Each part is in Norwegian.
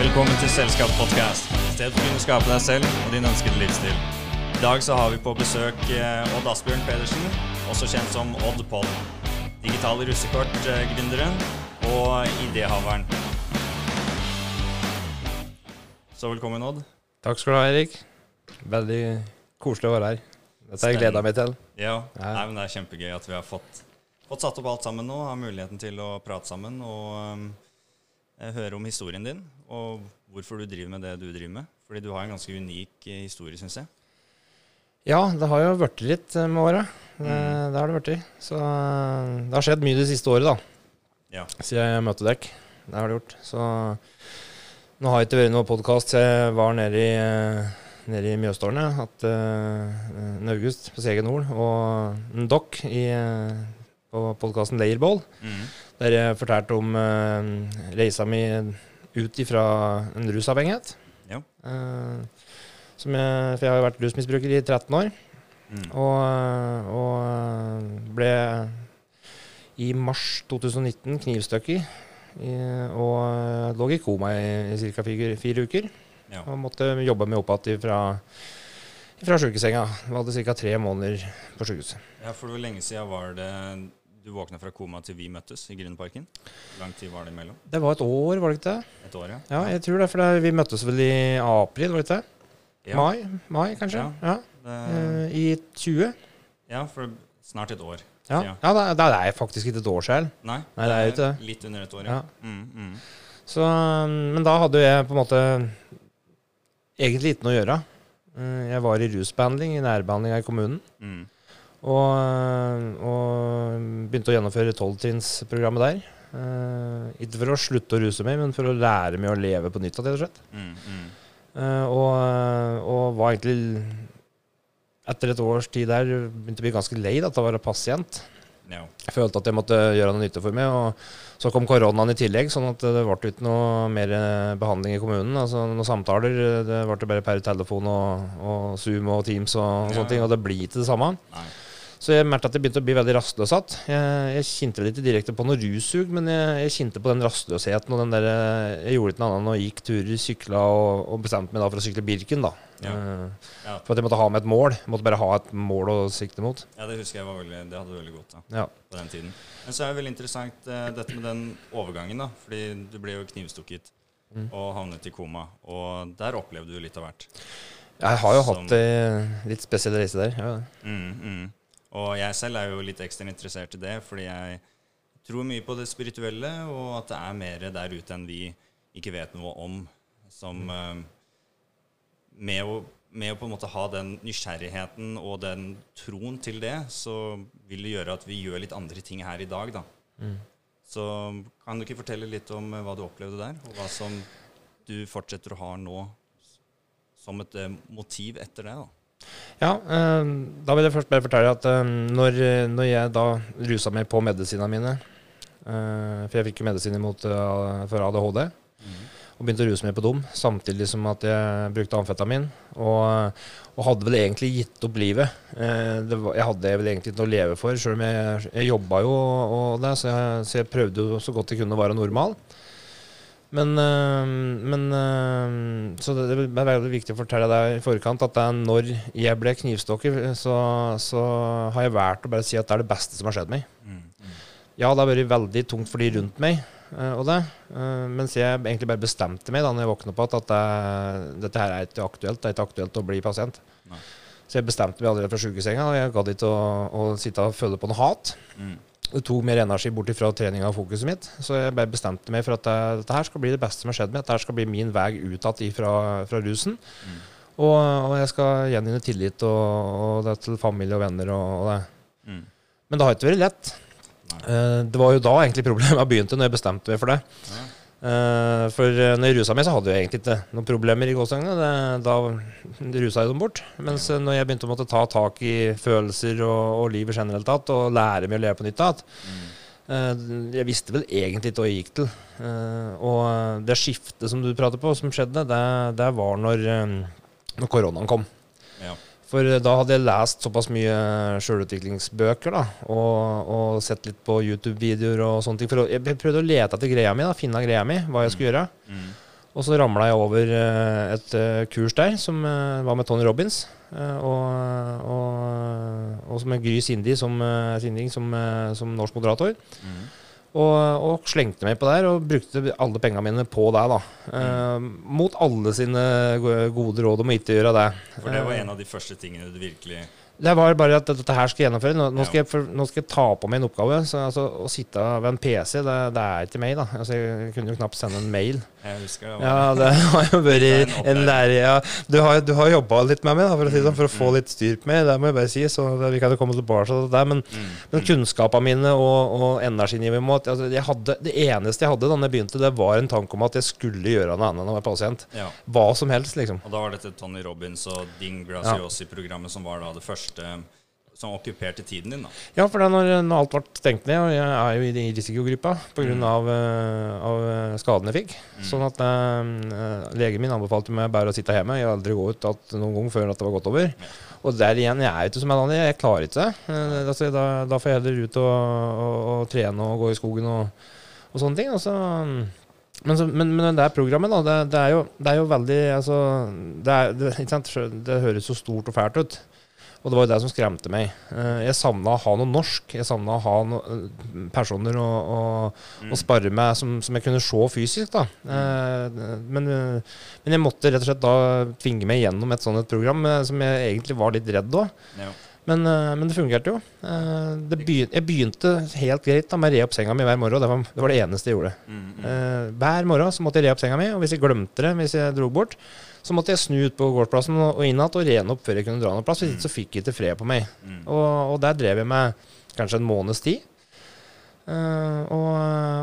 Velkommen til Selskapspodkast. Sted for å kunne skape deg selv og din ønskede livsstil. I dag så har vi på besøk eh, Odd Asbjørn Pedersen, også kjent som Odd Poll. Digitale russekort-gründeren og idéhaveren. Så velkommen, Odd. Takk skal du ha, Erik. Veldig koselig å være her. Dette har jeg gleda meg til. Ja, Ja. Nei, men det er kjempegøy at vi har fått, fått satt opp alt sammen nå. Har muligheten til å prate sammen og um, høre om historien din. Og hvorfor du driver med det du driver med. Fordi du har en ganske unik eh, historie, syns jeg. Ja, det har jo blitt litt eh, med åra. Mm. det har det blitt. Så eh, det har skjedd mye det siste året, da. Ja. Siden jeg møtte dekk. Det har det gjort. Så nå har jeg ikke vært noen podkast. Jeg var nede i, eh, nede i Mjøstårnet hatt uh, august på Segen Nord og en dokk i, eh, på podkasten Leirbål. Mm. Der jeg fortalte om uh, reisa mi ut ifra en rusavhengighet. Ja. Uh, som jeg, for jeg har jo vært rusmisbruker i 13 år. Mm. Og, og ble i mars 2019 knivstukket. Og lå i koma i, i ca. Fire, fire uker. Ja. Og måtte jobbe meg opp igjen fra, fra sjukesenga. Vi hadde ca. tre måneder på sjukehuset. ja, for hvor lenge siden var det du våkna fra koma til vi møttes i Grünerparken? Lang tid var det imellom? Det var et år, var det ikke det? Et år, ja? Ja, jeg tror det. For vi møttes vel i april, var det ikke det? Ja. Mai, mai kanskje? Ja. Ja. Eh, I 20. ja, for snart et år. Ja, Ja. ja det, det er faktisk ikke et år siden. Nei, Nei, det er jo ikke. Litt under et år, Ja. Mm, mm. Så, um, men da hadde jeg på en måte egentlig ikke noe å gjøre. Eh, Jeg var i rusbehandling, i nærbehandling i kommunen. Mm. Og, og begynte å gjennomføre tolvtrinnsprogrammet der. Uh, ikke for å slutte å ruse meg, men for å lære meg å leve på nytt. rett og. Mm, mm. uh, og, og var egentlig Etter et års tid der begynte å bli ganske lei av å være pasient. No. Jeg følte at jeg måtte gjøre noe nytte for meg. og Så kom koronaen i tillegg, sånn at det ble ikke noe mer eh, behandling i kommunen. altså Noen samtaler. Det ble bare per telefon og, og Zoom og Teams og, Ja, sånne ting. Og det blir ikke det samme. Nei. Så jeg merket at jeg begynte å bli veldig rastløs igjen. Jeg, jeg kjente vel ikke direkte på noe russug, men jeg, jeg kjente på den rastløsheten. og den der, eh, Jeg gjorde ikke noe annet enn å gikk turer, sykla og, og bestemte meg da for å sykle Birken. da. Ja. Eh, Ja. For at jeg måtte ha med et mål. Jeg måtte bare ha et mål å sikte mot. ja, det husker jeg var veldig, det hadde du veldig godt da, Ja. på den tiden. Men så er det veldig interessant eh, dette med den overgangen, da. Fordi du ble jo knivstukket Mm. og havnet i koma. Og der opplevde du litt av hvert. Jeg har jo Som- hatt ei litt spesiell reise der. Ja. Mm, mm. Og jeg selv er jo litt ekstra interessert i det, fordi jeg tror mye på det spirituelle, og at det er mer der ute enn vi ikke vet noe om. Som eh, med, å, med å på en måte ha den nysgjerrigheten og den troen til det, så vil det gjøre at vi gjør litt andre ting her i dag, da. Mm. Så kan du ikke fortelle litt om eh, hva du opplevde der, og hva som du fortsetter å ha nå som et eh, motiv etter det, da? Ja, eh, da vil jeg først bare fortelle at eh, når, når jeg da rusa meg på medisinene mine eh, For jeg fikk jo medisiner for ADHD, og begynte å ruse meg på dem, samtidig som at jeg brukte amfetamin. Og, og hadde vel egentlig gitt opp livet. Var, jeg hadde vel egentlig ikke noe å leve for, sjøl om jeg, jeg jobba jo og det, så jeg, så jeg prøvde jo så godt jeg kunne å være normal. Men, øh, men øh, Så det det er veldig viktig å fortelle deg i forkant at det er når jeg ble knivstokker, så, så har jeg valgt å bare si at det er det beste som har skjedd meg. Mm, mm. Ja, det har vært veldig tungt for de rundt meg, øh, og det. øh, mens jeg egentlig bare bestemte meg da når jeg våkna på at, at det, dette her er ikke aktuelt. Det er ikke aktuelt å bli pasient. Nei. Så jeg bestemte meg allerede fra sjukesenga, og jeg gadd ikke å, å sitte og føle på noe hat. Mm. Det tok mer energi bort fra treninga og fokuset mitt. Så jeg bare bestemte meg for at det, dette her skal bli det beste som har skjedd meg. Dette her skal bli min vei ut igjen fra, fra rusen. Mm. Og, og jeg skal gjenvinne tillit og, og det til familie og venner og, og det. Mm. Men det har ikke vært lett. Nei. Eh, det var jo da egentlig problemet begynte, når jeg bestemte meg for det. Ja. Eh, for eh, når jeg rusa meg, så hadde jeg egentlig ikke noen problemer i gåsehudene. Da rusa jeg dem bort. Mens eh, når jeg begynte å måtte ta tak i følelser og, og livet generelt tatt, og lære meg å leve på nytt igjen Mm. uh, Jeg visste vel egentlig ikke hva jeg gikk til. Uh, og det skiftet som du prater på, som skjedde, det, det var når, når koronaen kom. For eh, da hadde jeg lest såpass mye sjølutviklingsbøker da, og, og sett litt på YouTube-videoer og sånne ting. For jeg prøvde å lete etter greia mi, da, finne greia mi, hva jeg skulle gjøre. Mm. Og så ramla jeg over eh, et eh, kurs der som eh, var med Tony Robins. eh, og, og, og med Gry Sindi som, eh, Sinding som, eh, som norsk moderator. Mm. Og, og slengte meg på der og brukte alle pengene mine på det. da. Eh, mot alle sine gode råd om å ikke gjøre det. For det var Eh, en av de første tingene du virkelig det var bare at dette her skal jeg gjennomføre. Nå, nå, skal, jeg, for, nå skal jeg ta på meg en oppgave. Så, altså, å sitte ved en PC, det, det er ikke meg, da. Altså, jeg kunne jo knapt sende en mail. Jeg husker det. var- Ja, det har jo vært en en lære... Ja. Du har, du har jobba litt med meg, da, for å si sånn, for å få Mm. litt styr på meg. Det må jeg bare si. Så vi kan jo komme tilbake til det der. Men, Mm. men kunnskapene mine og, og energinivået mitt altså, jeg hadde, Det eneste jeg hadde da jeg begynte, det var en tanke om at jeg skulle gjøre noe annet enn å være pasient. Ja. Hva som helst, liksom. Og da var dette Tony Robins og Ding Graziosi-programmet som var da det første som okkuperte tiden din. da. Ja, for da når, når alt ble stengt ned, og jeg er jo i, risikogruppa pga. Mm. Av, eh, av eh, skadene jeg fikk, Mm. sånn at eh, legen min anbefalte meg bare å sitte hjemme. Jeg har aldri gå ut at noen gang før at det var gått over. Og der igjen, jeg er ikke som en annen, Jeg klarer ikke det. Eh, altså, da, da får jeg heller ut og, og, og trene og gå i skogen og, og sånne ting. Og så, men, så, men, men det er programmet, da. Det, det, er jo, det er jo veldig Altså, det, er, det høres så stort og fælt ut. Og det var jo det som skremte meg. Eh, Jeg savna å ha noe norsk. Jeg savna å ha noen personer å, å, Mm. å spare med som, som jeg kunne se fysisk. da. Eh, Men, eh, men jeg måtte rett og slett da tvinge meg gjennom et sånt et program eh, som jeg egentlig var litt redd av. Ja. Men, eh, men det fungerte jo. Eh, Det begynte, jeg begynte helt greit da med å re opp senga mi hver morgen. Det var, det var det eneste jeg gjorde. Mm, mm. Eh, hver morgen så måtte jeg re opp senga mi, og hvis jeg glemte det hvis jeg dro bort, så måtte jeg snu ut på gårdsplassen og, inn igjen og rene opp før jeg kunne dra noen plass. Hvis ikke så fikk jeg ikke fred på meg. Mm. Og, og der drev jeg med kanskje en måneds tid. Uh, og,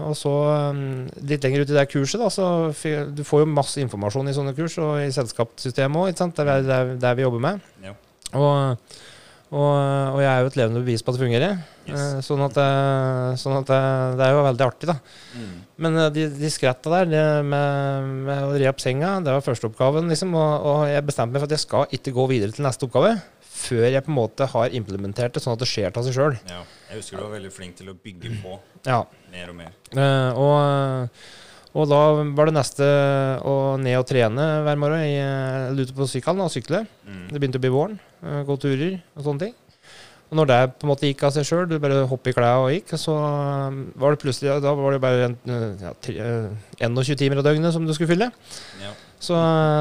og så um, litt lenger ut i det kurset, da, så du får jo masse informasjon i sånne kurs, og i selskapssystemet òg, det er det er vi jobber med. Ja. Og, og, og jeg er jo et levende bevis på at det fungerer. Yes. Eh, sånn at, eh, sånn at det, det er jo veldig artig, da. Mm. Men eh, de, de skretta der det med, med å re opp senga, det var førsteoppgaven. Liksom, og, og jeg bestemte meg for at jeg skal ikke gå videre til neste oppgave før jeg på en måte har implementert det sånn at det skjer av seg sjøl. Ja. Jeg husker du var veldig flink til å bygge på Ja. mer og mer. Uh, og, og da var det neste å ned og trene hver morgen. Jeg eh, på sykkelen og sykle. Mm. Det begynte å bli våren. eh, Gå turer og sånne ting. Og når det på en måte gikk av seg sjøl, du bare hoppet i klærne og gikk, så um, var det plutselig Da var det bare en, uh, ja, uh, 21 timer av døgnet som du skulle fylle. Ja. Så,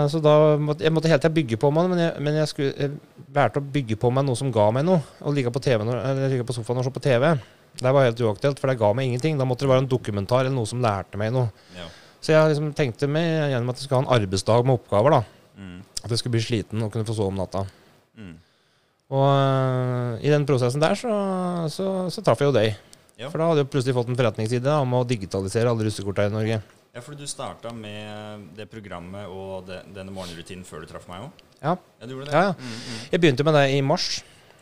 så da måtte jeg måtte hele tida bygge på meg, men jeg, men jeg skulle jeg valgte å bygge på meg noe som ga meg noe. Å ligge på, TV eller ligge på sofaen og se på TV. Det var helt uaktuelt, for det ga meg ingenting. Da måtte det være en dokumentar eller noe som lærte meg noe. Ja. Så jeg liksom tenkte meg gjennom at jeg skulle ha en arbeidsdag med oppgaver. da Mm. At jeg skulle bli sliten og kunne få sove om natta. Mm. Og øh, i den prosessen der så, så, så traff jeg jo deg. Ja. For da hadde jeg plutselig fått en forretningside da, om å digitalisere alle russekorta i Norge. ja, fordi du starta med det programmet og det, denne morgenrutinen før du traff meg òg? Ja. Ja, du gjorde det? Ja, ja. Mm, mm. Jeg begynte med det i mars.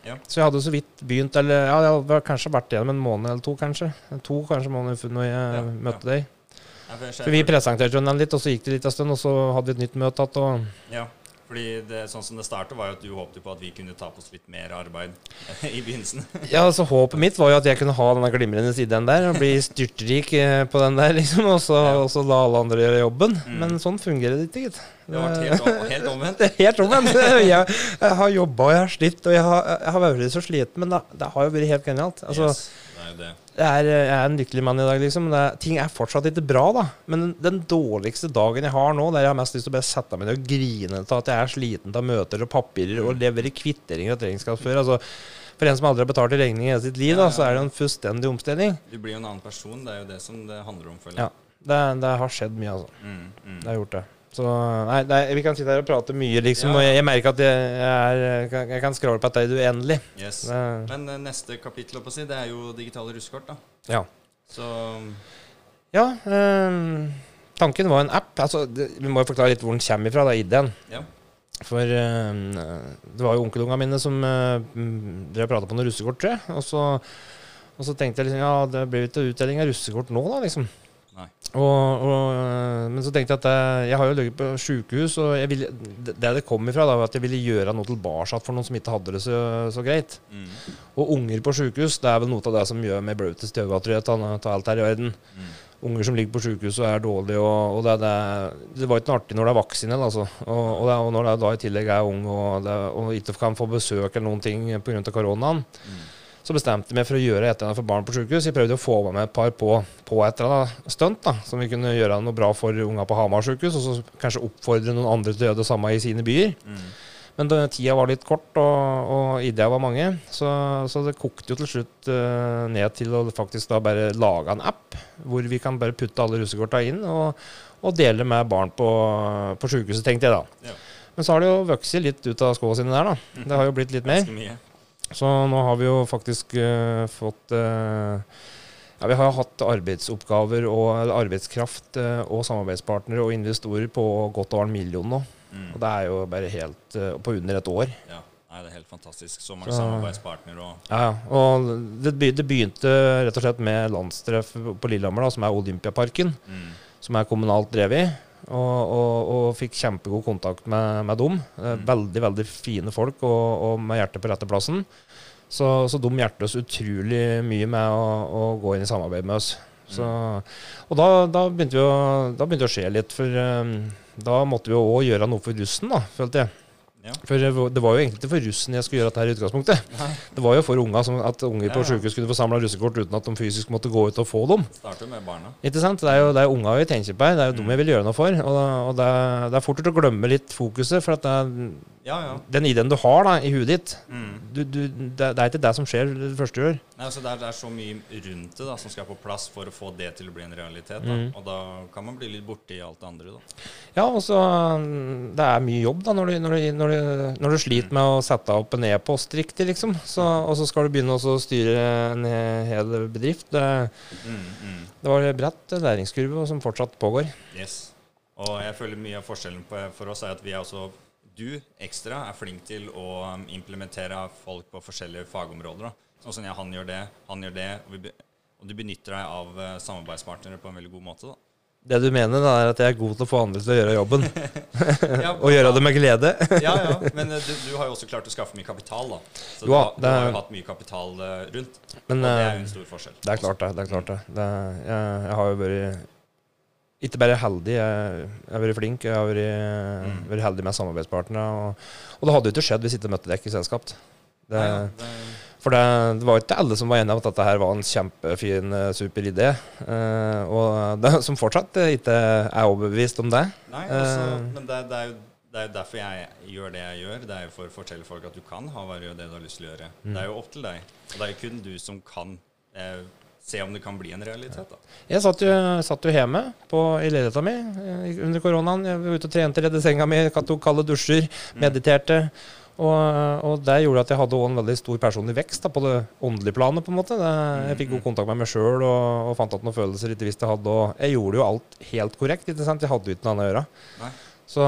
Ja. Så jeg hadde så vidt begynt, eller ja, jeg hadde kanskje vært igjennom en måned eller to, kanskje. To kanskje måneder før når jeg Ja, møtte deg. For vi presenterte jo den litt, og så gikk det litt en stund, og så hadde vi et nytt møte igjen. Fordi det, sånn som det startet var jo at du håpte på at vi kunne ta på oss litt mer arbeid i begynnelsen. ja, så håpet mitt var jo at jeg kunne ha denne glimrende siden der, og bli styrtrik eh, på den der, liksom. Og så, Ja. og så la alle andre gjøre jobben. Mm. Men sånn fungerer det ikke, gitt. Det har helt, om- helt omvendt. Helt omvendt. Jeg, jeg har jobba og jeg har slitt, og jeg har, jeg har vært så sliten, men det, det har jo vært helt genialt. Altså, yes, det er jo det. Jeg, er, jeg er en lykkelig mann i dag, liksom. Det, er- ting er fortsatt ikke bra, da. Men den, den dårligste dagen jeg har nå, der jeg har mest lyst til å bare sette meg ned og grine til at jeg er sliten av møter og papirer og levere kvitteringer og regnskapsfører. Altså, for en som aldri har betalt en regning i hele sitt liv, da, så er det en fullstendig omstilling. Du blir jo en annen person. Det er jo det som det handler om, føler Ja. Det, det har skjedd mye, altså. Mm, mm. Det har gjort det. Så nei, nei, vi kan sitte her og prate mye, liksom. Ja. Og jeg, jeg merker at jeg, er, kan- jeg kan skravle på at det er uendelig. Yes. Det, Men eh, neste kapittel, å si, det er jo digitale russekort, da. ja. Så Ja, ehm, tanken var en app. Altså, det, vi må jo forklare litt hvor den kommer ifra, da, ideen. ja. For ehm, det var jo onkelungene mine som uh, drev og prata på noe russekort, tror jeg. Og så, og så tenkte jeg liksom, ja, det blir jo ikke utdeling av russekort nå, da, liksom. Og, og, øh, men så tenkte jeg at jeg, jeg har jo ligget på sjukehus, og ville, det det det kom ifra, da, var at jeg ville gjøre noe tilbake for noen som ikke hadde det så, så greit. Mm, Og unger på sjukehus, det er vel noe av det som gjør meg blautest i øynene, tror jeg, til alt her i verden. mm. unger som ligger på sykehus og er dårlige. Og, og det, det, det, var ikke noe artig når det er vaksine, altså. Og, det, når det da i tillegg er ung og ikke kan få besøk eller noen ting pga. koronaen, mm. Så bestemte jeg meg for å gjøre et eller annet for barn på sykehus. Jeg prøvde å få med meg et par på, på et eller annet stunt, da, som vi kunne gjøre noe bra for unga på Hamar sykehus, og så kanskje oppfordre noen andre til å gjøre det samme i sine byer. Mm. Men det, tida var litt kort, og, og ideene var mange. Så, så, det kokte jo til slutt uh, ned til å faktisk da bare lage en app hvor vi kan bare putte alle russekorta inn og, og, dele med barn på, på sykehuset, tenkte jeg da. Ja. Men så har det jo vokst litt ut av skoene sine der, da. Mhm. Det har jo blitt litt mer. Så nå har vi jo faktisk uh, fått uh, ja, Vi har hatt arbeidsoppgaver og arbeidskraft og samarbeidspartnere og investorer på godt over en million nå. Mm. Og det er jo bare helt uh, på under et år. Ja. Nei, det er helt fantastisk. Så mange samarbeidspartnere og Ja, og det, det, begynte rett og slett med landstreff på Lillehammer, da, som er Olympiaparken. Mm. Som er kommunalt drevet. Og, og, og, fikk kjempegod kontakt med, med dem. Mm. Veldig veldig fine folk og, og, med hjertet på rette plassen. Så, så de hjertet oss utrolig mye med å, å, gå inn i samarbeid med oss. Så, mm. og da, da, begynte å, da, begynte det å skje litt. For um, da måtte vi jo òg gjøre noe for russen, da, følte jeg. Ja. For det var jo egentlig ikke for russen jeg skulle gjøre dette her i utgangspunktet. Nei. Det var jo for unga, som, at unger på ja, ja. sykehus kunne få samla russekort uten at de fysisk måtte gå ut og få dem. Starter med barna. Ikke sant? Det er jo, det er unga vi tenker på her. Det er jo mm. dem jeg vil gjøre noe for. Og, og det, er, det er fort å glemme litt fokuset. For at det ja, ja. Den ideen du har da, i huet ditt, mm. du, du, det, det, er ikke det som skjer det første du gjør. Nei, altså det, er, det, er, så mye rundt det da, som skal på plass for å få det til å bli en realitet. Da. Mm. Og da kan man bli litt borti alt det andre. Da. Ja, og så Det er mye jobb da, når du, når du, når du, når du sliter mm. med å sette opp en e-post riktig, liksom. Så, og så skal du begynne å styre en hel bedrift. Det, mm, mm. det var bredt læringskurve som fortsatt pågår. Yes. Og jeg føler mye av forskjellen på, for oss er at vi er også du ekstra er flink til å um, implementere folk på forskjellige fagområder. Da. Sånn som ja, han gjør det, han gjør det, og, og du benytter deg av uh, samarbeidspartnere på en veldig god måte. da. Det du mener, da, er at jeg er god til å få andre til å gjøre jobben. ja, og gjøre det med glede. ja, ja, Men uh, du, du, har jo også klart å skaffe mye kapital, da. Så jo, du, har, du, har jo hatt mye kapital uh, rundt. Men, og det er jo en stor forskjell. Det er klart, det. det, er klart det. det er, jeg, jeg, har jo vært ikke bare heldig, jeg, har vært flink. Jeg har vært, mm. vært heldig med samarbeidspartnere. Og, og, det hadde jo ikke skjedd hvis ikke møtte dere i selskap. Det, Nei, det, for det, det, var ikke alle som var enige om at dette her var en kjempefin, eh, super idé. Eh, og det, som fortsatt ikke er overbevist om det. Nei, også, eh. men det, er jo det er jo derfor jeg gjør det jeg gjør. Det er jo for å fortelle folk at du kan ha være det du har lyst til å gjøre. Mm. Det er jo opp til deg. Og det er jo kun du som kan eh, se om det kan bli en realitet. da. Jeg satt jo, satt jo hjemme på, i leiligheta mi eh, under koronaen. Jeg var ute og trente, redde senga mi, tok kalde dusjer, mm. Og, og, det gjorde at jeg hadde en veldig stor personlig vekst da, på det åndelige planet. på en måte. Det, jeg fikk god mm. kontakt med meg sjøl og, og, fant at noen følelser ikke visste jeg hadde. Og jeg gjorde jo alt helt korrekt. ikke sant? Jeg hadde jo ikke noe annet å gjøre. Så,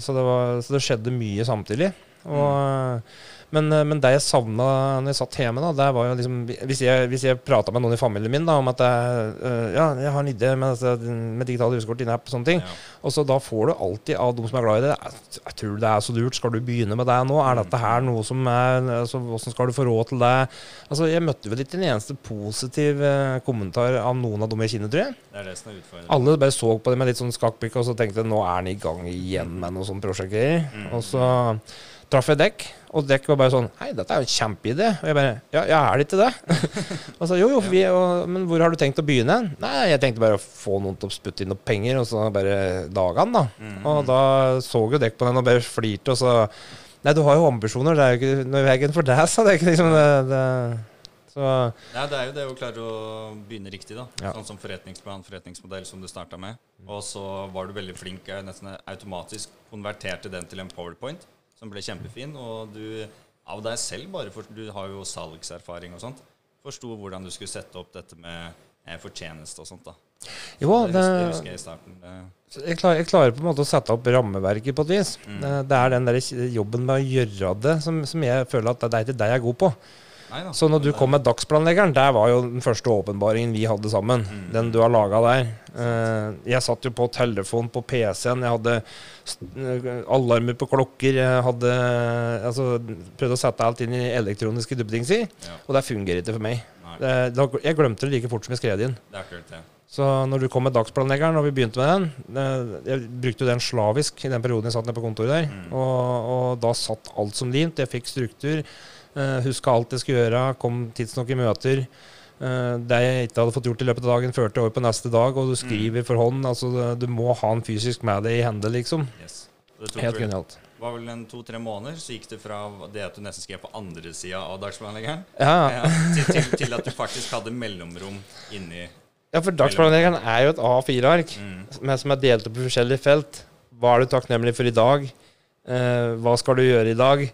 så, det var, så, det skjedde mye samtidig. Og mm. Men, eh, men, det jeg savna når jeg satt hjemme, da, det var jo liksom Hvis jeg, hvis jeg prata med noen i familien min da, om at jeg, uh, ja, jeg har en idé med, med digitale huskort i app sånne ting, ja. og så da får du alltid av de som er glad i det jeg, tror det er så lurt. Skal du begynne med det nå? Er dette her noe som er altså, Hvordan skal du få råd til det? Altså, Jeg møtte vel ikke en eneste positiv uh, kommentar av noen av dem jeg kjenner, tror jeg. Det er det som er utfordrende. Alle bare så på det med litt sånn skakkblikk og så tenkte nå er han i gang igjen med noen sånne prosjekter. Mm. Og så traff jeg dekk, og dekk var bare sånn Hei, dette er jo en kjempeidé. Og jeg bare Ja, ja er det ikke det? og så jo, jo, vi, og, men hvor har du tenkt å begynne? Nei, jeg tenkte bare å få noen til å spytte inn noen penger, og så bare dagene, da. Mm. Og da så jo dekk på den og bare flirte, og så Nei, du har jo ambisjoner, det er jo ikke noe i veien for deg, sa det. Ikke, Liksom, det, det så, ja, det er jo det å klare å begynne riktig, da. Ja. Sånn som forretningsplan, forretningsmodell som du starta med. Og så var du veldig flink, nesten automatisk konverterte den til en powerpoint som ble kjempefin. Og du av deg selv, bare for du har jo salgserfaring og sånt, forsto hvordan du skulle sette opp dette med eh, fortjeneste og sånt. da. Jo, det, det husker jeg i starten. Jeg klarer, jeg, klarer, på en måte å sette opp rammeverket på et vis. Mm. Det, er den der jobben med å gjøre det som, som jeg føler at det er ikke det jeg er god på. Neida, så når du kom med dagsplanleggeren, der var jo den første åpenbaringen vi hadde sammen. Mm. Den du har laga der. Uh, jeg satt jo på telefon på PC-en. Jeg hadde uh, alarmer på klokker. Jeg hadde altså, prøvd å sette alt inn i elektroniske duppedingser, ja. og det fungerer ikke for meg. Det, da, jeg glemte det like fort som jeg skrev det inn. Det er akkurat det. Så når du kom med dagsplanleggeren, og vi begynte med den eh, Jeg brukte jo den slavisk i den perioden jeg satt nede på kontoret der. Mm. Og, og da satt alt som limt. Jeg fikk struktur. Huska alt jeg skulle gjøre. Kom tidsnok i møter. Eh, det jeg ikke hadde fått gjort i løpet av dagen, førte over på neste dag. Og du skriver for hånd. Altså, du må ha en fysisk med deg i hende, liksom. Yes. Det tok Helt genialt. Det var vel en to-tre måneder, så gikk det fra det at du nesten skrev på andre sida av dagsplanleggeren, Ja, ja, til, til, til at du faktisk hadde mellomrom inni ja, for dagsplanleggeren er jo et A4-ark mm, som er delt opp i forskjellige felt. Hva er du takknemlig for i dag? Eh, hva skal du gjøre i dag?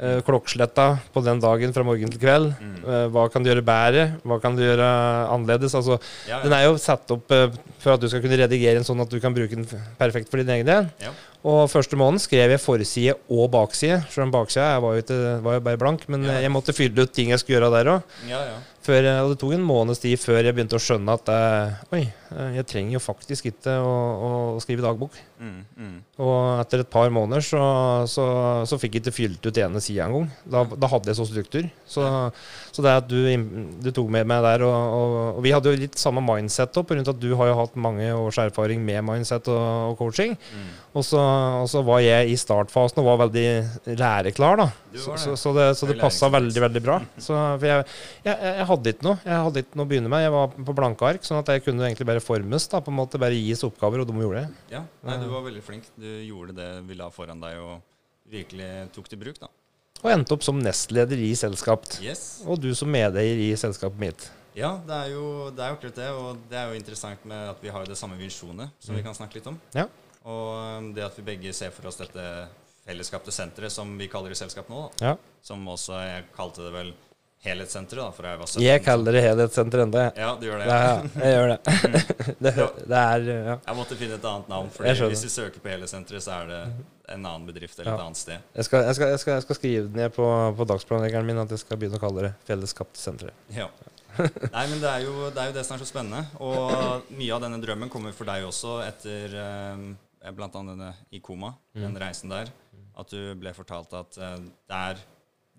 Eh, klokksletta på den dagen fra morgen til kveld. mm. Eh, hva kan du gjøre bedre? Hva kan du gjøre annerledes? Altså, Ja, den er jo satt opp eh, for at du skal kunne redigere den sånn at du kan bruke den perfekt for din egen del. Ja. Og første måneden skrev jeg forside og bakside. Selv om baksida var jo, ikke, var jo bare blank, men Ja. eh, jeg måtte fylle ut ting jeg skulle gjøre der òg. ja, ja. Og det tok en måneds tid før jeg begynte å skjønne at eh, oi, jeg trenger jo faktisk ikke å, å skrive dagbok. Mm, mm. Og etter et par måneder så, så, så fikk jeg ikke fylt ut ene sida engang. Da, da hadde jeg så struktur. Så, så det at du, du tok med meg der, og, og, og vi hadde jo litt samme mindset òg, pga. at du har jo hatt mange års erfaring med mindset og, og coaching. Mm. Og så, og så var jeg i startfasen og var veldig læreklar, da. Så, det. så, så det, så det Veldig passa veldig, veldig bra. Så, for jeg, jeg, jeg hadde ikke noe Jeg hadde ikke noe å begynne med. Jeg var på blanke ark, sånn at jeg kunne egentlig bare formes. da, på en måte Bare gis oppgaver, og de gjorde det. Ja, nei, du var veldig flink. Du gjorde det vi la foran deg, og virkelig tok til bruk, da. Og endte opp som nestleder i selskapet. Yes. Og du som medeier i selskapet mitt. Ja, det er jo det er jo akkurat det, og det er jo interessant med at vi har det samme visjonet, som vi kan snakke litt om. Ja. Og um, det at vi begge ser for oss dette fellesskapte senteret, som vi kaller i selskapet nå, da. Ja. Som også jeg kalte det vel helhetssenteret, da, for jeg var 17. Jeg kaller det helhetssenter ennå. Ja, du gjør det. Ja, Ja. jeg gjør det. det, det er ja. Jeg måtte finne et annet navn, for hvis du søker på helhetssenteret, så er det en annen bedrift eller et annet sted. jeg, skal, jeg, skal, jeg, skal, jeg skal skrive det ned på, på dagsplanleggeren min at jeg skal begynne å kalle det fellesskapte senteret. Ja. Nei, men det er, jo, det er jo det som er så spennende. Og mye av denne drømmen kommer for deg også etter eh, blant annet denne i koma, den reisen der. At du ble fortalt at eh, det, er,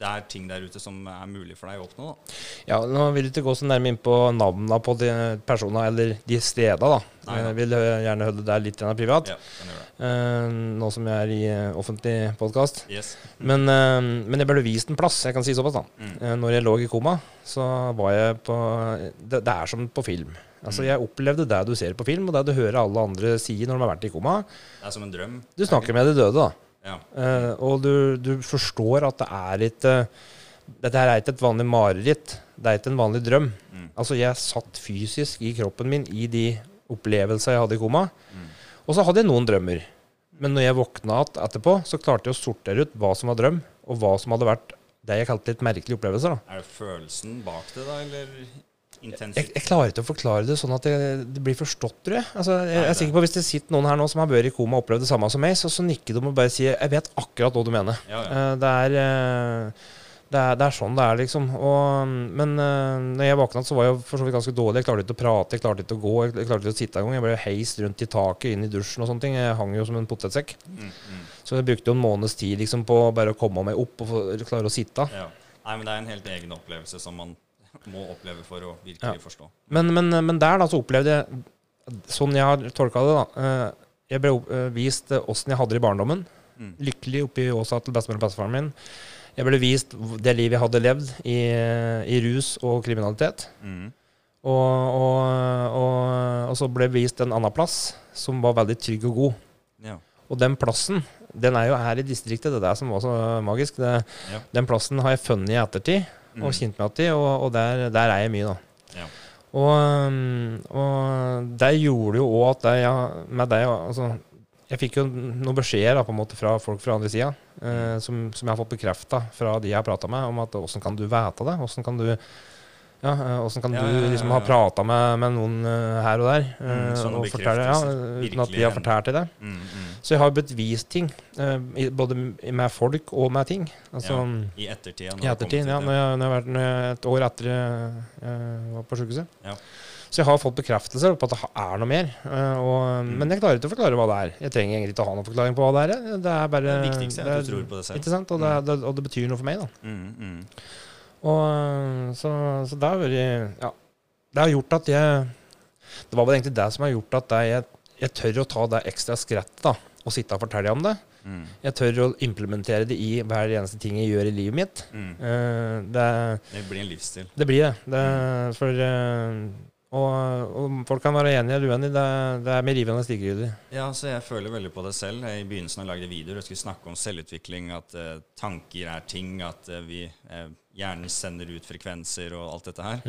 det er ting der ute som er mulig for deg å oppnå. Da. Ja, Nå vil du ikke gå så nærme inn på navnene på de personene eller de stedene. da. Nei. Jeg vil øh, gjerne holde det litt grann privat, Ja, eh, nå som jeg er i offentlig podkast. Yes. Men, uh, men jeg ble vist en plass, jeg kan si såpass. da. Mm. Uh, når jeg lå i koma, så var jeg på Det, det er som på film. Altså, Mm. Jeg opplevde det du ser på film, og det du hører alle andre si når de har vært i koma. Det er som en drøm. Du snakker med de døde, da. Ja. Uh, og du, du forstår at det er ikke Dette her er ikke et vanlig mareritt. Det er ikke en vanlig drøm. Mm. Altså, jeg satt fysisk i kroppen min i de opplevelsene jeg hadde i koma. Mm. Og så hadde jeg noen drømmer. Men når jeg våkna igjen etterpå, så klarte jeg å sortere ut hva som var drøm, og hva som hadde vært det jeg kalte litt merkelige opplevelser. da. Er det følelsen bak det, da, eller Jeg, jeg klarer ikke å forklare det sånn at det, det blir forstått, tror jeg. Altså, jeg, jeg er sikker på Hvis det sitter noen her nå som har vært i koma og opplevd det samme som meg, så, så nikker de og bare sier 'Jeg vet akkurat hva du mener'. Ja, ja. Eh, det, er, eh, det, er, det er sånn det er, liksom. Og, men uh, når jeg våkna, så var jeg for så vidt ganske dårlig. Jeg klarte ikke å prate, jeg klarte ikke å gå, jeg, klarte ikke å sitte engang. Jeg ble heist rundt i taket, inn i dusjen og sånne ting. Jeg hang jo som en potetsekk. Mm, mm. Så jeg brukte jo en måneds tid liksom, på bare å komme meg opp og klare å sitte. Ja. Nei, men det er en helt egen opplevelse som man må oppleve for å virkelig Ja. forstå. Men, men, men der da, så opplevde jeg, sånn jeg har tolka det, da eh, Jeg ble eh, vist åssen jeg hadde det i barndommen. Mm. Lykkelig oppe i Åsa til bestemor og bestefaren min. Jeg ble vist det livet jeg hadde levd i, i rus og kriminalitet. Mm. Og, og, og, og så ble jeg vist en annen plass som var veldig trygg og god. Ja. Og den plassen, den er jo her i distriktet. Det er det som var så magisk. Det, Ja. Den plassen har jeg funnet i ettertid og Mm. kjent meg igjen, og, og der, der er jeg mye, da. Ja. Og, um, og det gjorde jo òg at jeg, ja, med deg altså, Jeg fikk jo noen beskjeder da, på en måte fra folk fra andre sida, eh, som, som jeg har fått bekrefta fra de jeg har prata med, om at åssen kan du vite det? Åssen kan du ja, Åssen hvordan kan du liksom ha prata med, med noen eh, her og der, eh, Mm, og fortelle, ja, uten at de har fortalt det? Mm, mm. Så jeg har blitt vist ting, eh, både med folk og med ting. Altså, I ettertid. I ettertid, ja. Når jeg, har vært et år etter jeg, var på sykehuset. Ja. Så jeg har fått bekreftelser på at det er noe mer. eh, Og, Mm. Men jeg klarer ikke å forklare hva det er. Jeg trenger egentlig ikke å ha noen forklaring på hva det er. Det er bare Det viktigste er at du tror på det selv. Ikke sant? Og det, mm. det, og det betyr noe for meg, da. Mm, mm. Og, så, så det har vært Ja. Det har gjort at jeg det var vel egentlig det som har gjort at jeg, jeg tør å ta det ekstra skrettet da, og sitte og fortelle om det. Mm. Jeg tør å implementere det i hver eneste ting jeg gjør i livet mitt. Mm. Eh, det, Det blir en livsstil. det blir det. det for, eh, og, og folk kan være enige eller uenige. Det, det er med rivende stigegryter. Ja, så jeg føler veldig på det selv. I begynnelsen av lagde videoer jeg skulle snakke om selvutvikling, at uh, tanker er ting, at uh, vi eh, hjernen sender ut frekvenser og alt dette her.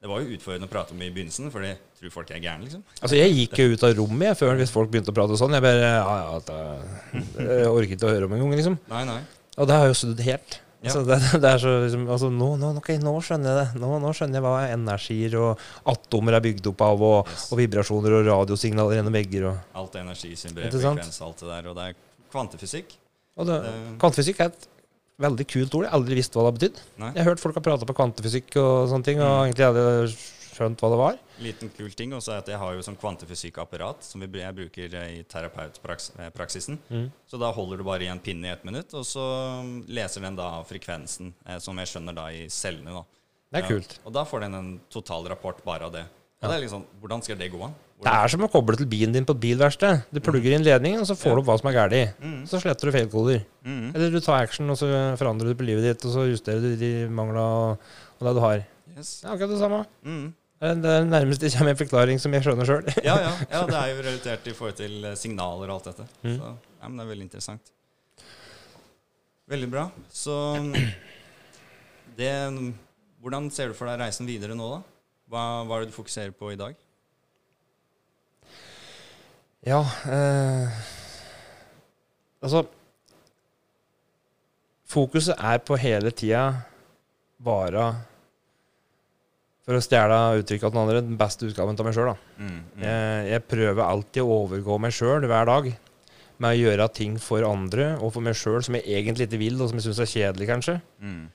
Det var jo utfordrende å prate om i begynnelsen, for jeg tror folk er gærne, liksom. Altså, jeg gikk jo ut av rommet jeg, før hvis folk begynte å prate sånn. Jeg bare ja, ja, det, Jeg orket ikke å høre om engang, liksom. Nei, nei. Og det har jeg jo studert. helt. Ja. Altså, det, det er så liksom, altså, nå, nå, okay, nå skjønner jeg det. Nå, nå skjønner jeg hva energier og atomer er bygd opp av, og, Yes. og vibrasjoner og radiosignaler gjennom vegger. Og, Alt er energi, symbolfrekvens, alt det der. Og det er kvantefysikk. og det, Det- kvantefysikk er et veldig kult ord. Jeg har aldri visst hva det har betydd. Jeg har hørt folk har prata på kvantefysikk og sånne ting, og Mm. egentlig jeg skjønt hva det var. Liten kul ting også er at jeg har jo sånn kvantefysikkapparat som jeg bruker eh, i terapeutpraksisen. Mm. Så da holder du bare i en pinne i ett minutt, og så mm, leser den da frekvensen, eh, som jeg skjønner da i cellene. da. Det er Ja, kult. Og da får den en total rapport bare av det. Og det er liksom, Hvordan skal det gå an? Det er som å koble til bilen din på et bilverksted. Du plugger inn ledningen, og så får du opp hva som er galt. Mm. Så sletter du feilkoder. Mm. Eller du tar action, og så forandrer du på livet ditt, og så justerer du de mangla og, det du har. Yes. Det er akkurat det samme. Mm. Det er det nærmeste jeg kommer en forklaring som jeg skjønner sjøl. Ja, ja, ja, det er jo relatert i forhold til eh, signaler og alt dette. Mm. Så ja, men det er veldig interessant. Veldig bra. Så det Hvordan ser du for deg reisen videre nå, da? Hva, hva er det du fokuserer på i dag? Ja eh, Altså Fokuset er på hele tida bare For å stjele uttrykket av den andre, den beste utgaven av meg sjøl. Mm, mm. Jeg, jeg prøver alltid å overgå meg sjøl hver dag med å gjøre ting for andre og for meg sjøl som jeg egentlig ikke vil, og som jeg syns er kjedelig, kanskje. Mm.